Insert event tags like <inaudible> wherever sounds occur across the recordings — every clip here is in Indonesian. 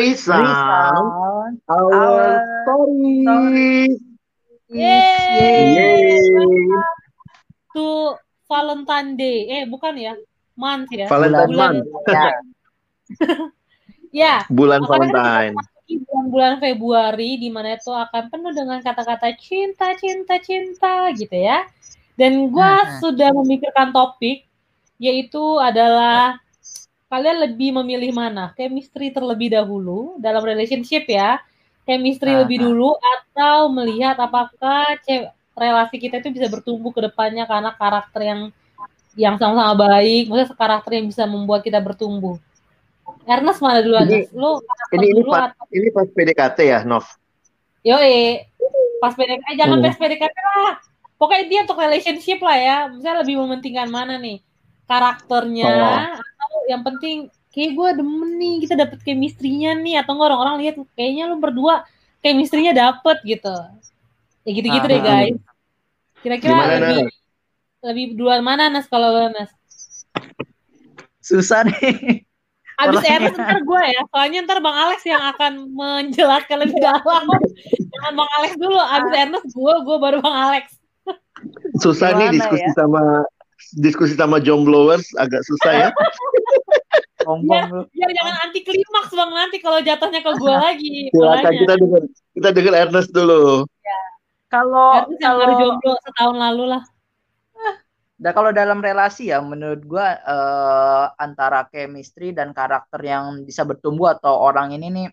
Resound our stories. Yeay. To Valentine Day. Eh, bukan ya? Month ya. Valentine Bulan- month. <laughs> Ya, Bulan Valentine. bulan-bulan Februari di mana itu akan penuh dengan kata-kata cinta, cinta, cinta gitu ya. Dan gua Hmm. sudah memikirkan topik yaitu adalah kalian lebih memilih mana? Chemistry terlebih dahulu dalam relationship ya. Chemistry Aha. lebih dulu atau melihat apakah relasi kita itu bisa bertumbuh ke depannya karena karakter yang yang sama-sama baik, maksudnya karakter yang bisa membuat kita bertumbuh. Ernest mana dulu Ernest? Lu Ini ini dulu pas atau ini pas PDKT ya, Nov. Yoi, pas PDKT, eh, jangan Hmm. pas PDKT lah. Pokoknya dia untuk relationship lah ya. Misalnya lebih mementingkan mana nih? Karakternya yang penting kayak gue demen nih kita dapet chemistry-nya nih atau enggak orang-orang lihat kayaknya lu berdua chemistry-nya dapet gitu. Ya gitu-gitu deh Ah. guys. Kira-kira Gimana, lebih lebih duluan mana Nas kalau lu, Nas? Susah nih. Abis Orangnya. Ernest ntar gue ya, soalnya ntar Bang Alex yang akan menjelaskan lebih <laughs> dalam. Jangan Bang Alex dulu, abis Ernest gue, gue baru Bang Alex. Susah nih Gimana diskusi ya? sama diskusi sama jombloers agak susah ya. <laughs> Ngomong lu. biar jangan anti klimaks bang nanti kalau jatuhnya ke gue <laughs> lagi Silakan polanya kita dengar kita dengar Ernest dulu. Kalau Harus yang baru kalau jomblo setahun lalu lah Da, kalau dalam relasi ya menurut gua eh, antara chemistry dan karakter yang bisa bertumbuh atau orang ini nih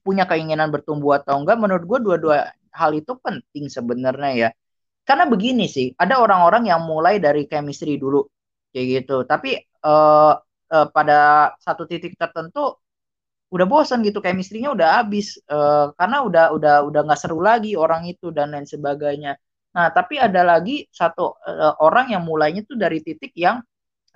punya keinginan bertumbuh atau enggak menurut gua dua-dua hal itu penting sebenarnya ya. Karena begini sih, ada orang-orang yang mulai dari chemistry dulu kayak gitu. Tapi eh, eh, pada satu titik tertentu udah bosan gitu chemistry-nya udah habis Eh, karena udah udah udah nggak seru lagi orang itu dan lain sebagainya. Nah, tapi ada lagi satu eh, orang yang mulainya tuh dari titik yang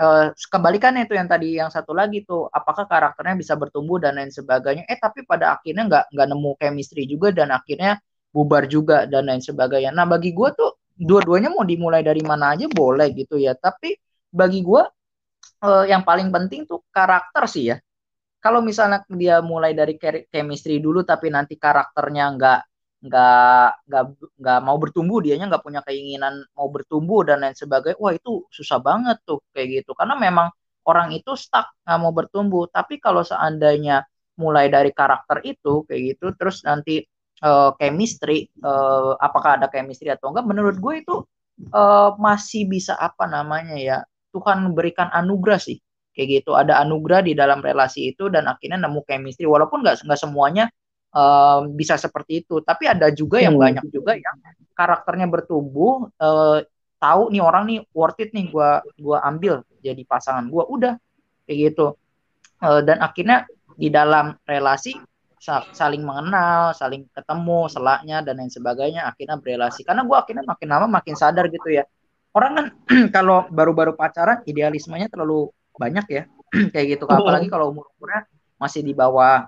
eh, kebalikannya itu yang tadi yang satu lagi tuh apakah karakternya bisa bertumbuh dan lain sebagainya. Eh tapi pada akhirnya nggak nggak nemu chemistry juga dan akhirnya bubar juga dan lain sebagainya. Nah, bagi gua tuh dua-duanya mau dimulai dari mana aja boleh gitu ya. Tapi bagi gua eh, yang paling penting tuh karakter sih ya. Kalau misalnya dia mulai dari chemistry dulu tapi nanti karakternya nggak nggak nggak nggak mau bertumbuh dianya nggak punya keinginan mau bertumbuh dan lain sebagainya wah itu susah banget tuh kayak gitu karena memang orang itu stuck nggak mau bertumbuh tapi kalau seandainya mulai dari karakter itu kayak gitu terus nanti eh, chemistry eh, apakah ada chemistry atau enggak menurut gue itu eh, masih bisa apa namanya ya Tuhan berikan anugerah sih. Kayak gitu ada anugerah di dalam relasi itu dan akhirnya nemu chemistry. Walaupun nggak nggak semuanya eh, bisa seperti itu. Tapi ada juga yang Hmm. banyak juga yang karakternya bertumbuh eh, tahu nih orang nih worth it nih gua gua ambil jadi pasangan gua. Udah kayak gitu. Eh, dan akhirnya di dalam relasi sa- saling mengenal saling ketemu selaknya dan lain sebagainya akhirnya berelasi. Karena gua akhirnya makin lama makin sadar gitu ya orang kan <clears throat> kalau baru-baru pacaran idealismenya terlalu banyak ya. <clears throat> Kayak gitu apalagi kalau umur umurnya masih di bawah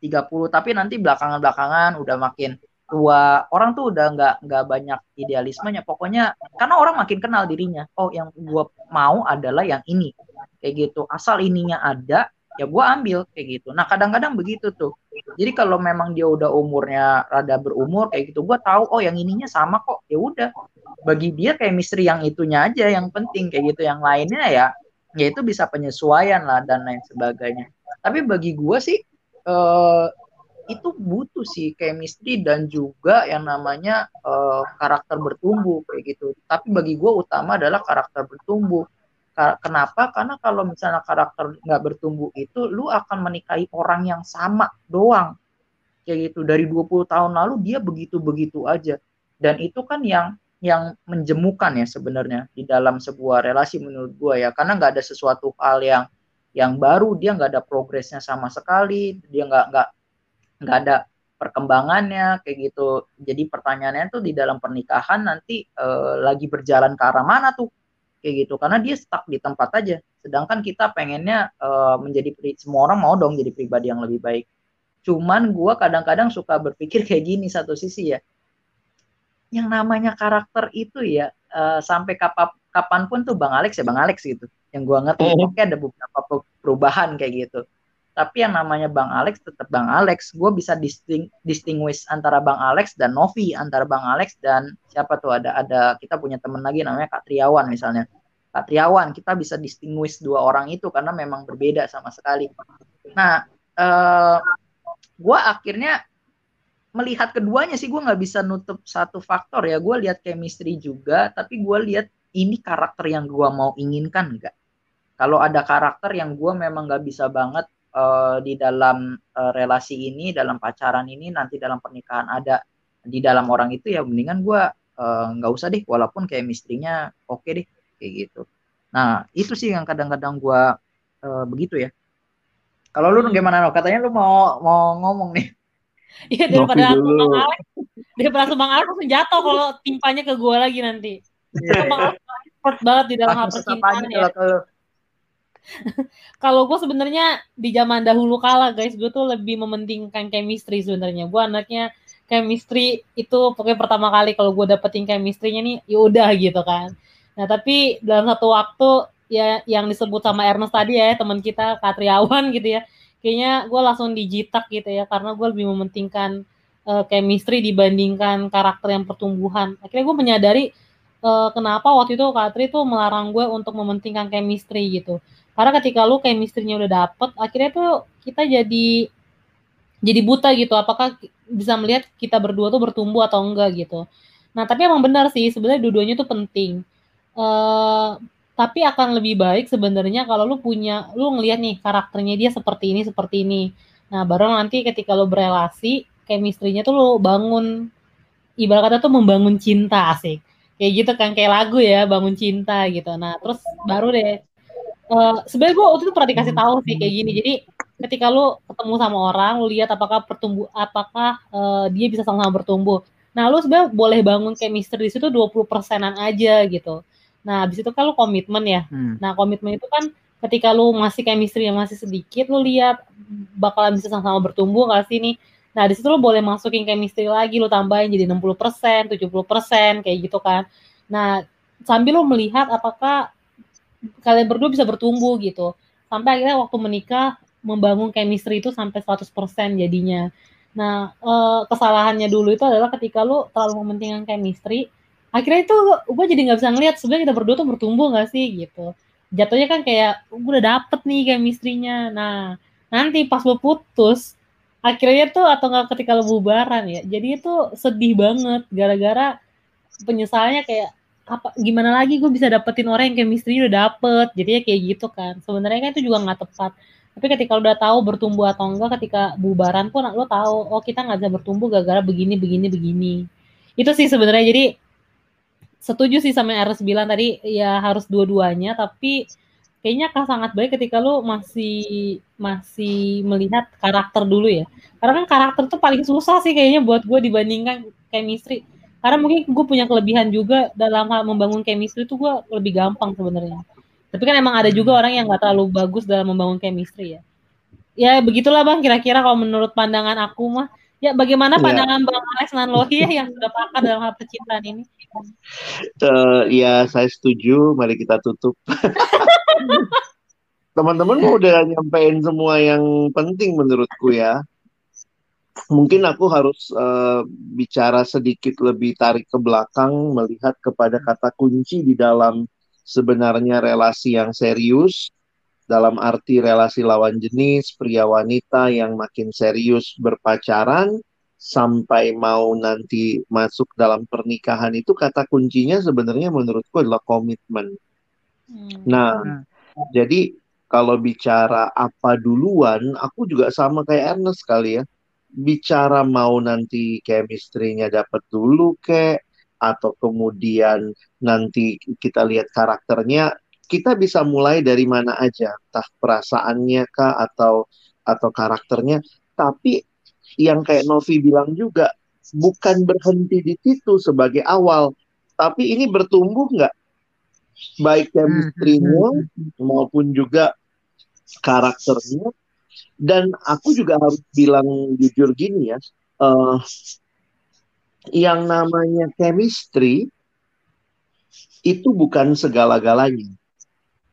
30 tapi nanti belakangan-belakangan udah makin tua orang tuh udah nggak nggak banyak idealismenya. Pokoknya karena orang makin kenal dirinya. Oh yang gua mau adalah yang ini. Kayak gitu. Asal ininya ada ya gua ambil kayak gitu. Nah kadang-kadang begitu tuh. Jadi kalau memang dia udah umurnya rada berumur kayak gitu gua tahu oh yang ininya sama kok. Ya udah. Bagi dia kayak misteri yang itunya aja yang penting kayak gitu. Yang lainnya ya ya itu bisa penyesuaian lah dan lain sebagainya. Tapi bagi gua sih eh, itu butuh sih chemistry dan juga yang namanya eh, karakter bertumbuh kayak gitu. Tapi bagi gue utama adalah karakter bertumbuh. Kenapa? Karena kalau misalnya karakter nggak bertumbuh itu, lu akan menikahi orang yang sama doang. Kayak gitu. Dari 20 tahun lalu dia begitu-begitu aja. Dan itu kan yang yang menjemukan ya sebenarnya di dalam sebuah relasi menurut gue ya. Karena nggak ada sesuatu hal yang yang baru, dia nggak ada progresnya sama sekali, dia nggak nggak nggak ada perkembangannya kayak gitu. Jadi pertanyaannya tuh di dalam pernikahan nanti eh, lagi berjalan ke arah mana tuh kayak gitu. Karena dia stuck di tempat aja. Sedangkan kita pengennya eh, menjadi pri- semua orang mau dong jadi pribadi yang lebih baik. Cuman gua kadang-kadang suka berpikir kayak gini satu sisi ya. Yang namanya karakter itu ya eh, sampai kapan kapan pun tuh Bang Alex ya Bang Alex gitu. Yang gua ngerti Mhm. oke ada beberapa pe- perubahan kayak gitu tapi yang namanya Bang Alex tetap Bang Alex. Gue bisa disting, distinguish antara Bang Alex dan Novi, antara Bang Alex dan siapa tuh ada ada kita punya temen lagi namanya Kak Triawan misalnya. Kak Triawan kita bisa distinguish dua orang itu karena memang berbeda sama sekali. Nah, uh, gue akhirnya melihat keduanya sih gue nggak bisa nutup satu faktor ya. Gue lihat chemistry juga, tapi gue lihat ini karakter yang gue mau inginkan enggak. Kalau ada karakter yang gue memang nggak bisa banget uh, di dalam uh, relasi ini, dalam pacaran ini, nanti dalam pernikahan ada di dalam orang itu ya mendingan gue uh, nggak usah deh, walaupun kayak mistrinya oke okay deh kayak gitu. Nah itu sih yang kadang-kadang gue uh, begitu ya. Kalau lu gimana no? Katanya lu mau mau ngomong nih. <laughs> Iya daripada langsung Bang Alex, daripada langsung Bang Alex langsung jatuh kalau timpanya ke gue lagi nanti. Yeah. Bang Alex expert banget di dalam hal percintaan ya. kalau <laughs> gue sebenarnya di zaman dahulu kala guys gue tuh lebih mementingkan chemistry sebenarnya. Gue anaknya chemistry itu pokoknya pertama kali kalau gue dapetin chemistry-nya nih ya udah gitu kan. Nah tapi dalam satu waktu ya yang disebut sama Ernest tadi ya teman kita Katriawan <laughs> gitu ya kayaknya gue langsung dijitak gitu ya karena gue lebih mementingkan uh, chemistry dibandingkan karakter yang pertumbuhan. Akhirnya gue menyadari uh, kenapa waktu itu Katri tuh melarang gue untuk mementingkan chemistry gitu karena ketika lu chemistry-nya udah dapet, akhirnya tuh kita jadi jadi buta gitu. Apakah bisa melihat kita berdua tuh bertumbuh atau enggak gitu. Nah, tapi emang benar sih sebenarnya dua-duanya tuh penting. Uh, tapi akan lebih baik sebenarnya kalau lu punya lu ngelihat nih karakternya dia seperti ini seperti ini. Nah, baru nanti ketika lu berelasi, chemistry-nya tuh lu bangun ibarat kata tuh membangun cinta asik. Kayak gitu kan kayak lagu ya, bangun cinta gitu. Nah, terus baru deh uh, sebenarnya gue waktu itu pernah dikasih tahu sih kayak gini. Jadi ketika lu ketemu sama orang lu lihat apakah pertumbuh apakah uh, dia bisa sama-sama bertumbuh. Nah lu sebenarnya boleh bangun chemistry di situ 20 persenan aja gitu. Nah habis itu kan lu komitmen ya. Hmm. nah komitmen itu kan ketika lu masih chemistry yang masih sedikit lu lihat bakalan bisa sama-sama bertumbuh gak sih nih? Nah di situ lu boleh masukin chemistry lagi lu tambahin jadi 60 persen 70 persen kayak gitu kan. Nah sambil lu melihat apakah kalian berdua bisa bertumbuh gitu. Sampai akhirnya waktu menikah membangun chemistry itu sampai 100% jadinya. Nah, eh, kesalahannya dulu itu adalah ketika lu terlalu mementingkan chemistry, akhirnya itu gue jadi nggak bisa ngeliat sebenarnya kita berdua tuh bertumbuh gak sih gitu. Jatuhnya kan kayak gue udah dapet nih chemistry-nya. Nah, nanti pas lu putus, akhirnya tuh atau nggak ketika lu bubaran ya, jadi itu sedih banget gara-gara penyesalannya kayak apa gimana lagi gue bisa dapetin orang yang chemistry udah dapet. Jadi ya kayak gitu kan. Sebenarnya kan itu juga nggak tepat. Tapi ketika udah tahu bertumbuh atau enggak ketika bubaran pun lo tahu oh kita nggak bisa bertumbuh gara-gara begini begini begini. Itu sih sebenarnya. Jadi setuju sih sama Ernest bilang tadi ya harus dua-duanya. Tapi kayaknya akan sangat baik ketika lo masih masih melihat karakter dulu ya. Karena kan karakter tuh paling susah sih kayaknya buat gue dibandingkan chemistry karena mungkin gue punya kelebihan juga dalam hal membangun chemistry itu gue lebih gampang sebenarnya. Tapi kan emang ada juga orang yang gak terlalu bagus dalam membangun chemistry ya. Ya begitulah bang kira-kira kalau menurut pandangan aku mah. Ya bagaimana iya. pandangan ya. bang Alex Nanlohi yang sudah pakar dalam hal percintaan ini? Uh, ya saya setuju. Mari kita tutup. <laughs> Teman-teman udah nyampein semua yang penting menurutku ya mungkin aku harus uh, bicara sedikit lebih tarik ke belakang melihat kepada kata kunci di dalam sebenarnya relasi yang serius dalam arti relasi lawan jenis pria wanita yang makin serius berpacaran sampai mau nanti masuk dalam pernikahan itu kata kuncinya sebenarnya menurutku adalah komitmen. Hmm. Nah, hmm. jadi kalau bicara apa duluan, aku juga sama kayak Ernest kali ya bicara mau nanti chemistry-nya dapat dulu kek atau kemudian nanti kita lihat karakternya kita bisa mulai dari mana aja entah perasaannya kah atau atau karakternya. Tapi yang kayak Novi bilang juga bukan berhenti di situ sebagai awal tapi ini bertumbuh nggak? Baik hmm, chemistry-nya hmm, hmm, maupun juga karakternya dan aku juga harus bilang jujur gini ya, uh, yang namanya chemistry itu bukan segala-galanya.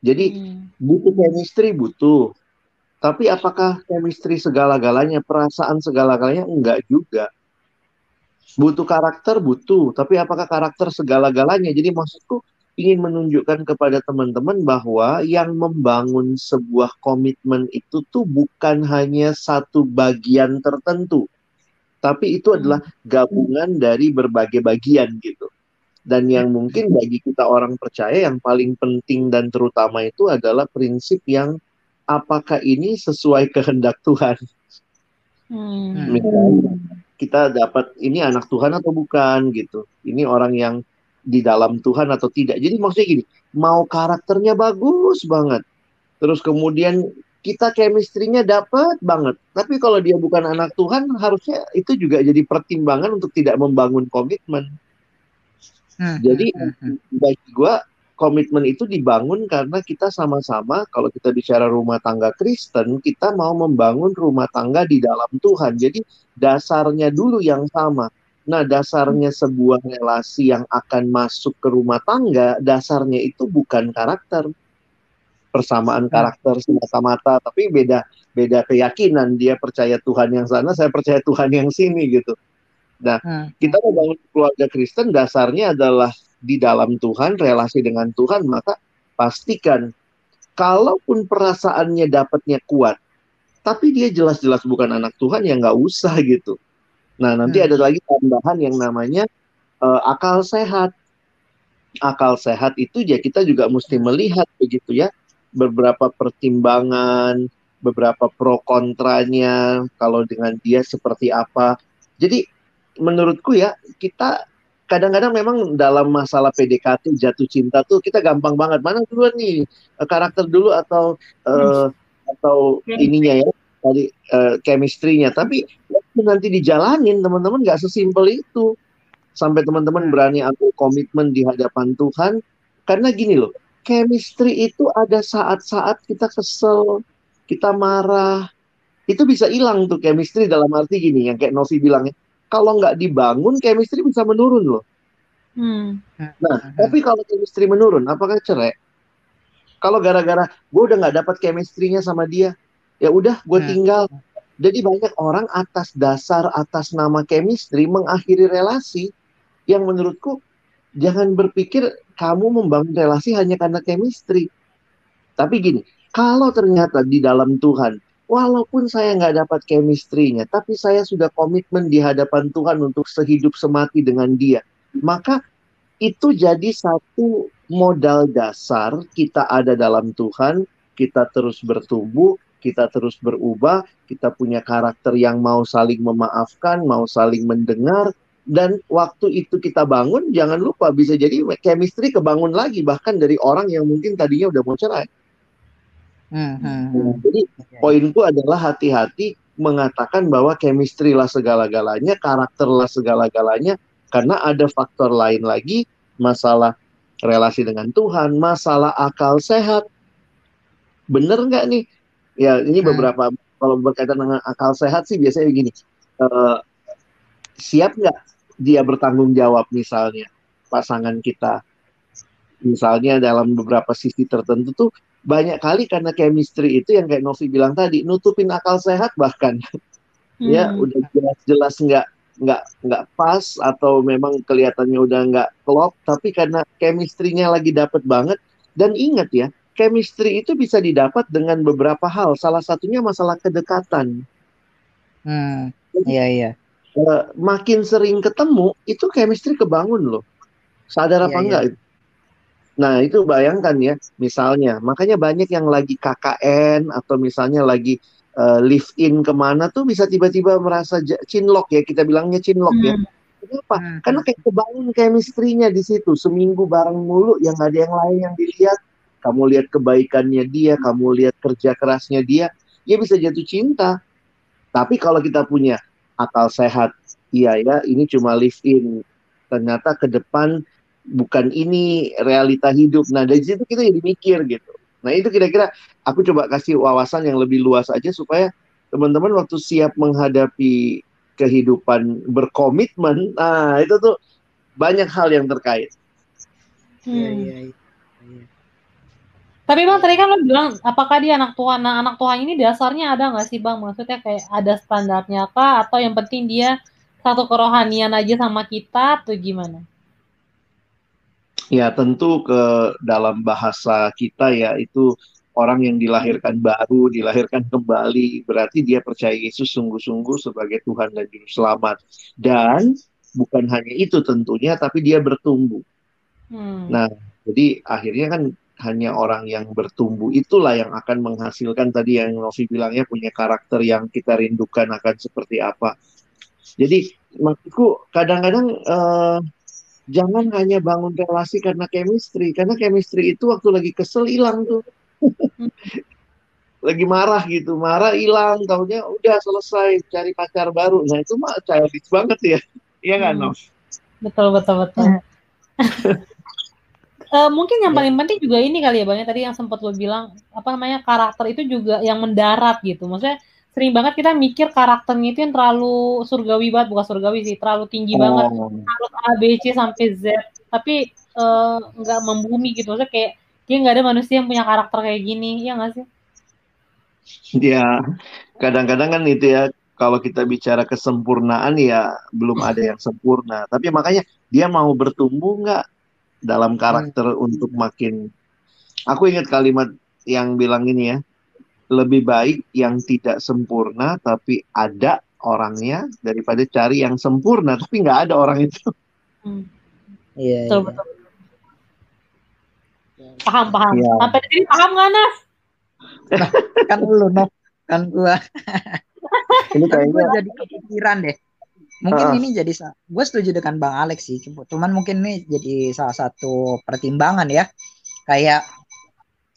Jadi hmm. butuh chemistry butuh, Tapi apakah chemistry segala-galanya, perasaan segala-galanya? Enggak juga. Butuh karakter, butuh. Tapi apakah karakter segala-galanya? Jadi maksudku ingin menunjukkan kepada teman-teman bahwa yang membangun sebuah komitmen itu tuh bukan hanya satu bagian tertentu. Tapi itu adalah gabungan dari berbagai bagian gitu. Dan yang mungkin bagi kita orang percaya yang paling penting dan terutama itu adalah prinsip yang apakah ini sesuai kehendak Tuhan? Hmm. Misalnya kita dapat ini anak Tuhan atau bukan gitu. Ini orang yang di dalam Tuhan atau tidak. Jadi maksudnya gini, mau karakternya bagus banget. Terus kemudian kita chemistry-nya dapat banget. Tapi kalau dia bukan anak Tuhan, harusnya itu juga jadi pertimbangan untuk tidak membangun komitmen. Hmm, jadi hmm, hmm, hmm. bagi gue komitmen itu dibangun karena kita sama-sama kalau kita bicara rumah tangga Kristen kita mau membangun rumah tangga di dalam Tuhan jadi dasarnya dulu yang sama nah dasarnya sebuah relasi yang akan masuk ke rumah tangga dasarnya itu bukan karakter. Persamaan karakter semata-mata tapi beda beda keyakinan. Dia percaya Tuhan yang sana saya percaya Tuhan yang sini gitu. Nah kita membangun keluarga Kristen dasarnya adalah di dalam Tuhan, relasi dengan Tuhan, maka pastikan kalaupun perasaannya dapatnya kuat, tapi dia jelas-jelas bukan anak Tuhan ya nggak usah gitu. Nah nanti hmm. ada lagi tambahan yang namanya uh, akal sehat. Akal sehat itu ya kita juga mesti melihat begitu ya beberapa pertimbangan, beberapa pro kontranya, kalau dengan dia seperti apa. Jadi menurutku ya kita kadang-kadang memang dalam masalah PDKT jatuh cinta tuh kita gampang banget mana dulu nih eh, karakter dulu atau uh, atau ininya ya tadi uh, chemistry-nya tapi nanti dijalanin teman-teman nggak sesimpel itu sampai teman-teman berani ambil komitmen di hadapan Tuhan karena gini loh chemistry itu ada saat-saat kita kesel kita marah itu bisa hilang tuh chemistry dalam arti gini yang kayak Novi bilang ya kalau nggak dibangun chemistry bisa menurun loh. Hmm. Nah, hmm. tapi kalau chemistry menurun, apakah cerai? Kalau gara-gara gue udah nggak dapat chemistry-nya sama dia, ya udah gue hmm. tinggal. Jadi banyak orang atas dasar atas nama chemistry mengakhiri relasi yang menurutku jangan berpikir kamu membangun relasi hanya karena chemistry. Tapi gini, kalau ternyata di dalam Tuhan walaupun saya nggak dapat chemistry-nya, tapi saya sudah komitmen di hadapan Tuhan untuk sehidup semati dengan dia. Maka itu jadi satu modal dasar kita ada dalam Tuhan, kita terus bertumbuh, kita terus berubah, kita punya karakter yang mau saling memaafkan, mau saling mendengar, dan waktu itu kita bangun, jangan lupa bisa jadi chemistry kebangun lagi, bahkan dari orang yang mungkin tadinya udah mau cerai. Hmm, hmm, hmm. Jadi poinku adalah hati-hati mengatakan bahwa chemistry lah segala-galanya, karakter lah segala-galanya, karena ada faktor lain lagi, masalah relasi dengan Tuhan, masalah akal sehat. Bener nggak nih? Ya ini hmm. beberapa kalau berkaitan dengan akal sehat sih biasanya begini. Uh, siap nggak dia bertanggung jawab misalnya pasangan kita misalnya dalam beberapa sisi tertentu tuh banyak kali karena chemistry itu yang kayak Novi bilang tadi nutupin akal sehat bahkan <laughs> ya, hmm. ya udah jelas-jelas nggak nggak nggak pas atau memang kelihatannya udah nggak klop tapi karena chemistry-nya lagi dapet banget dan ingat ya chemistry itu bisa didapat dengan beberapa hal salah satunya masalah kedekatan hmm iya iya uh, makin sering ketemu itu chemistry kebangun loh sadar apa iya, enggak iya. Nah, itu bayangkan ya, misalnya, makanya banyak yang lagi KKN atau misalnya lagi uh, live in ke mana tuh bisa tiba-tiba merasa cinlok ya, kita bilangnya cinlok ya. hmm. ya. Kenapa? Hmm. Karena kayak kebangun chemistry-nya di situ, seminggu bareng mulu, yang gak ada yang lain yang dilihat. Kamu lihat kebaikannya dia, kamu lihat kerja kerasnya dia, dia bisa jatuh cinta. Tapi kalau kita punya akal sehat, iya ya, ini cuma live in. Ternyata ke depan bukan ini realita hidup. Nah dari situ kita jadi mikir gitu. Nah itu kira-kira aku coba kasih wawasan yang lebih luas aja supaya teman-teman waktu siap menghadapi kehidupan berkomitmen, nah itu tuh banyak hal yang terkait. Hmm. Ya, ya, ya. Tapi bang tadi kan lo bilang apakah dia anak Tuhan? Nah anak Tuhan ini dasarnya ada nggak sih bang? Maksudnya kayak ada standarnya kah? Atau yang penting dia satu kerohanian aja sama kita atau gimana? Ya tentu ke dalam bahasa kita ya itu orang yang dilahirkan baru, dilahirkan kembali, berarti dia percaya Yesus sungguh-sungguh sebagai Tuhan dan Juru Selamat. Dan bukan hanya itu tentunya, tapi dia bertumbuh. Hmm. Nah, jadi akhirnya kan hanya orang yang bertumbuh itulah yang akan menghasilkan tadi yang Novi bilangnya punya karakter yang kita rindukan akan seperti apa. Jadi maksudku kadang-kadang uh, jangan hanya bangun relasi karena chemistry, karena chemistry itu waktu lagi kesel hilang tuh. <laughs> lagi marah gitu, marah hilang, tahunya udah selesai cari pacar baru. Nah itu mah childish banget ya, iya nggak hmm. Betul betul betul. <laughs> Uh, mungkin yang ya. paling penting juga ini kali ya bang ya. Tadi yang sempat lo bilang apa namanya karakter itu juga yang mendarat gitu. Maksudnya sering banget kita mikir karakternya itu yang terlalu surgawi banget. Bukan surgawi sih terlalu tinggi oh. banget harus A B C sampai Z. Tapi uh, nggak membumi gitu. Maksudnya kayak dia nggak ada manusia yang punya karakter kayak gini. Ya nggak sih? Ya kadang-kadang kan itu ya kalau kita bicara kesempurnaan ya belum ada yang sempurna. Tapi makanya dia mau bertumbuh nggak dalam karakter hmm. untuk makin aku ingat kalimat yang bilang ini ya lebih baik yang tidak sempurna tapi ada orangnya daripada cari yang sempurna <laughs> tapi nggak ada orang itu hmm. iya, betul, iya. betul paham paham ya. sampai di sini paham nggak Nas nah, kan lu no kan gua ini kayaknya jadi kepikiran deh mungkin uh. ini jadi gue setuju dengan bang Alex sih cuman mungkin ini jadi salah satu pertimbangan ya kayak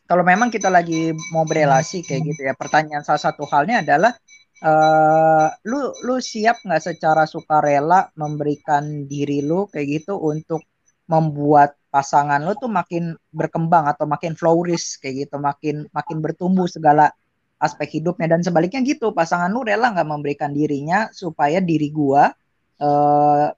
kalau memang kita lagi mau berelasi kayak gitu ya pertanyaan salah satu halnya adalah uh, lu lu siap nggak secara sukarela memberikan diri lu kayak gitu untuk membuat pasangan lu tuh makin berkembang atau makin flourish kayak gitu makin makin bertumbuh segala aspek hidupnya. Dan sebaliknya gitu pasangan lu rela nggak memberikan dirinya supaya diri gua uh,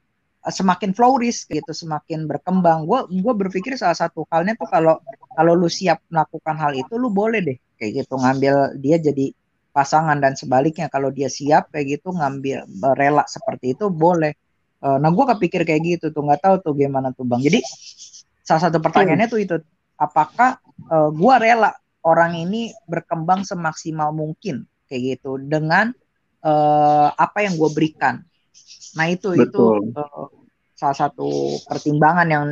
semakin flourish gitu semakin berkembang. Gua gua berpikir salah satu halnya tuh kalau kalau lu siap melakukan hal itu lu boleh deh kayak gitu ngambil dia jadi pasangan. Dan sebaliknya kalau dia siap kayak gitu ngambil rela seperti itu boleh. Uh, nah gua kepikir kayak gitu tuh nggak tahu tuh gimana tuh bang. Jadi salah satu pertanyaannya tuh itu apakah uh, gua rela orang ini berkembang semaksimal mungkin kayak gitu dengan uh, apa yang gue berikan. Nah itu Betul. itu uh, salah satu pertimbangan yang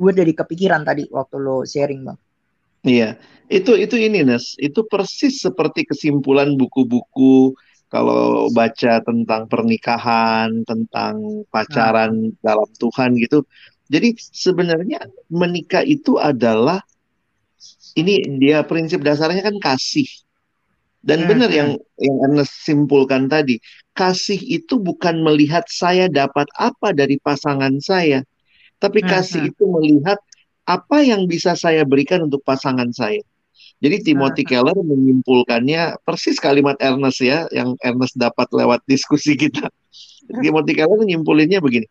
gue jadi kepikiran tadi waktu lo sharing bang. Iya, itu itu ini Nes, itu persis seperti kesimpulan buku-buku kalau baca tentang pernikahan, tentang pacaran nah. dalam Tuhan gitu. Jadi sebenarnya menikah itu adalah ini dia prinsip dasarnya kan kasih. Dan hmm. benar yang hmm. yang Ernest simpulkan tadi, kasih itu bukan melihat saya dapat apa dari pasangan saya, tapi hmm. kasih hmm. itu melihat apa yang bisa saya berikan untuk pasangan saya. Jadi Timothy hmm. Keller menyimpulkannya persis kalimat Ernest ya, yang Ernest dapat lewat diskusi kita. <laughs> Timothy Keller menyimpulinnya begini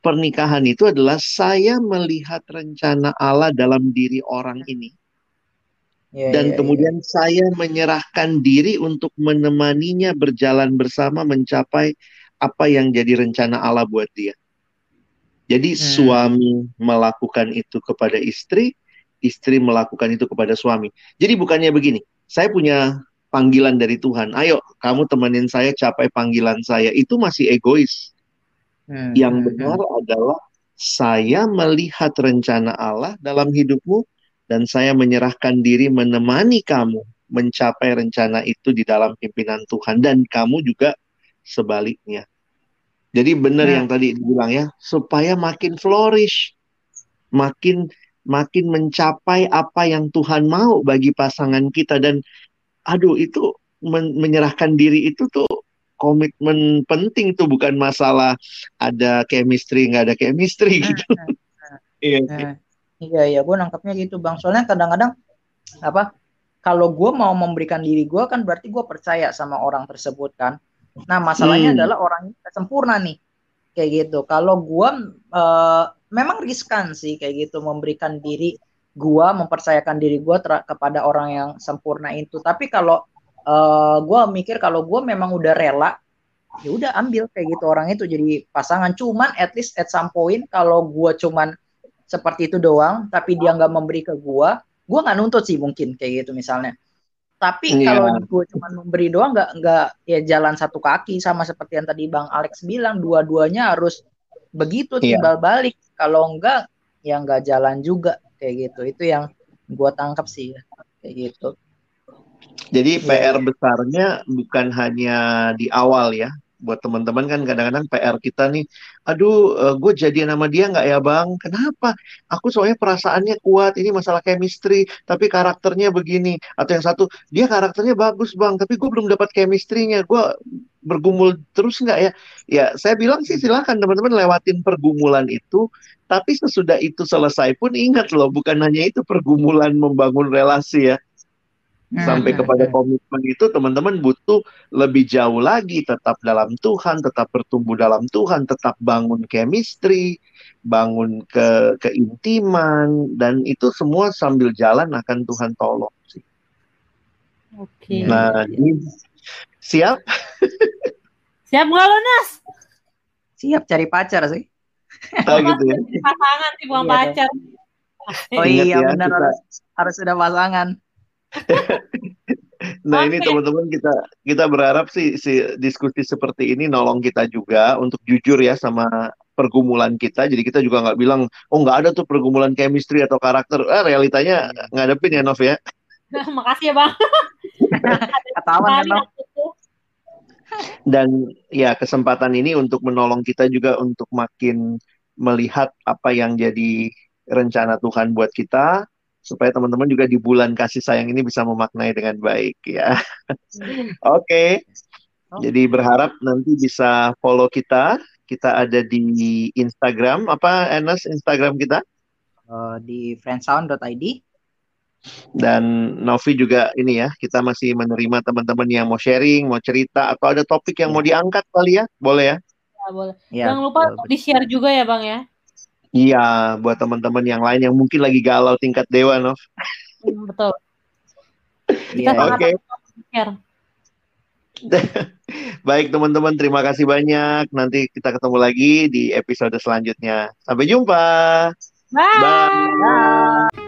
pernikahan itu adalah saya melihat rencana Allah dalam diri orang ini. Yeah, dan yeah, kemudian yeah. saya menyerahkan diri untuk menemaninya berjalan bersama mencapai apa yang jadi rencana Allah buat dia. Jadi hmm. suami melakukan itu kepada istri, istri melakukan itu kepada suami. Jadi bukannya begini, saya punya panggilan dari Tuhan, ayo kamu temenin saya capai panggilan saya, itu masih egois. Hmm. Yang benar hmm. adalah saya melihat rencana Allah dalam hidupmu dan saya menyerahkan diri menemani kamu mencapai rencana itu di dalam pimpinan Tuhan dan kamu juga sebaliknya. Jadi benar hmm. yang tadi dibilang ya, supaya makin flourish, makin makin mencapai apa yang Tuhan mau bagi pasangan kita dan aduh itu men menyerahkan diri itu tuh komitmen penting tuh bukan masalah ada chemistry nggak ada chemistry hmm, gitu. Hmm, hmm. iya. Hmm. Iya iya, gue nangkapnya gitu bang. Soalnya kadang-kadang apa? Kalau gue mau memberikan diri gue kan berarti gue percaya sama orang tersebut kan. Nah masalahnya hmm. adalah orang sempurna nih, kayak gitu. Kalau gue uh, memang riskan sih kayak gitu memberikan diri gua mempercayakan diri gua ter- kepada orang yang sempurna itu tapi kalau uh, gua mikir kalau gua memang udah rela ya udah ambil kayak gitu. Orang itu jadi pasangan. Cuman at least at some point kalau gua cuman seperti itu doang tapi dia nggak memberi ke gua gua nggak nuntut sih mungkin kayak gitu misalnya. Tapi yeah. kalau gue cuma memberi doang nggak nggak ya jalan satu kaki sama seperti yang tadi bang Alex bilang dua-duanya harus begitu yeah. timbal balik. Kalau enggak ya nggak jalan juga kayak gitu. Itu yang gue tangkap sih ya kayak gitu jadi PR besarnya bukan hanya di awal ya buat teman-teman kan kadang-kadang PR kita nih, aduh uh, eh, gue jadi nama dia nggak ya bang? Kenapa? Aku soalnya perasaannya kuat, ini masalah chemistry, tapi karakternya begini. Atau yang satu, dia karakternya bagus bang, tapi gue belum dapat chemistry-nya. Gue bergumul terus nggak ya? Ya saya bilang sih silahkan teman-teman lewatin pergumulan itu, tapi sesudah itu selesai pun ingat loh, bukan hanya itu pergumulan membangun relasi ya sampai hmm, kepada hmm. komitmen itu teman-teman butuh lebih jauh lagi tetap dalam Tuhan, tetap bertumbuh dalam Tuhan, tetap bangun chemistry, bangun ke keintiman dan itu semua sambil jalan akan Tuhan tolong sih. Oke. Okay. Nah, ini siap? siap nggak lo Nas? Siap cari pacar sih. Oh, gitu ya. <laughs> Pasangan sih bukan iya, pacar. Oh iya ya, benar kita... harus harus sudah pasangan <laughs> nah okay. ini teman-teman kita kita berharap sih si diskusi seperti ini nolong kita juga untuk jujur ya sama pergumulan kita. Jadi kita juga nggak bilang oh nggak ada tuh pergumulan chemistry atau karakter. Eh, realitanya ngadepin ya Nov ya. <laughs> Makasih ya bang. <laughs> Ketahuan ya Dan ya kesempatan ini untuk menolong kita juga untuk makin melihat apa yang jadi rencana Tuhan buat kita supaya teman-teman juga di bulan kasih sayang ini bisa memaknai dengan baik ya. <laughs> Oke. okay. Oh. Jadi berharap nanti bisa follow kita. Kita ada di Instagram. Apa Enes Instagram kita? Uh, di friendsound.id. Dan Novi juga ini ya, kita masih menerima teman-teman yang mau sharing, mau cerita, atau ada topik yang mau diangkat kali ya, boleh ya? Ya boleh. Ya, Jangan lupa di-share juga ya Bang ya. Iya, buat teman-teman yang lain yang mungkin lagi galau tingkat dewa, Nov. Hmm, betul. Iya, oke. Okay. <laughs> Baik teman-teman, terima kasih banyak. Nanti kita ketemu lagi di episode selanjutnya. Sampai jumpa. Bye. Bye. Bye.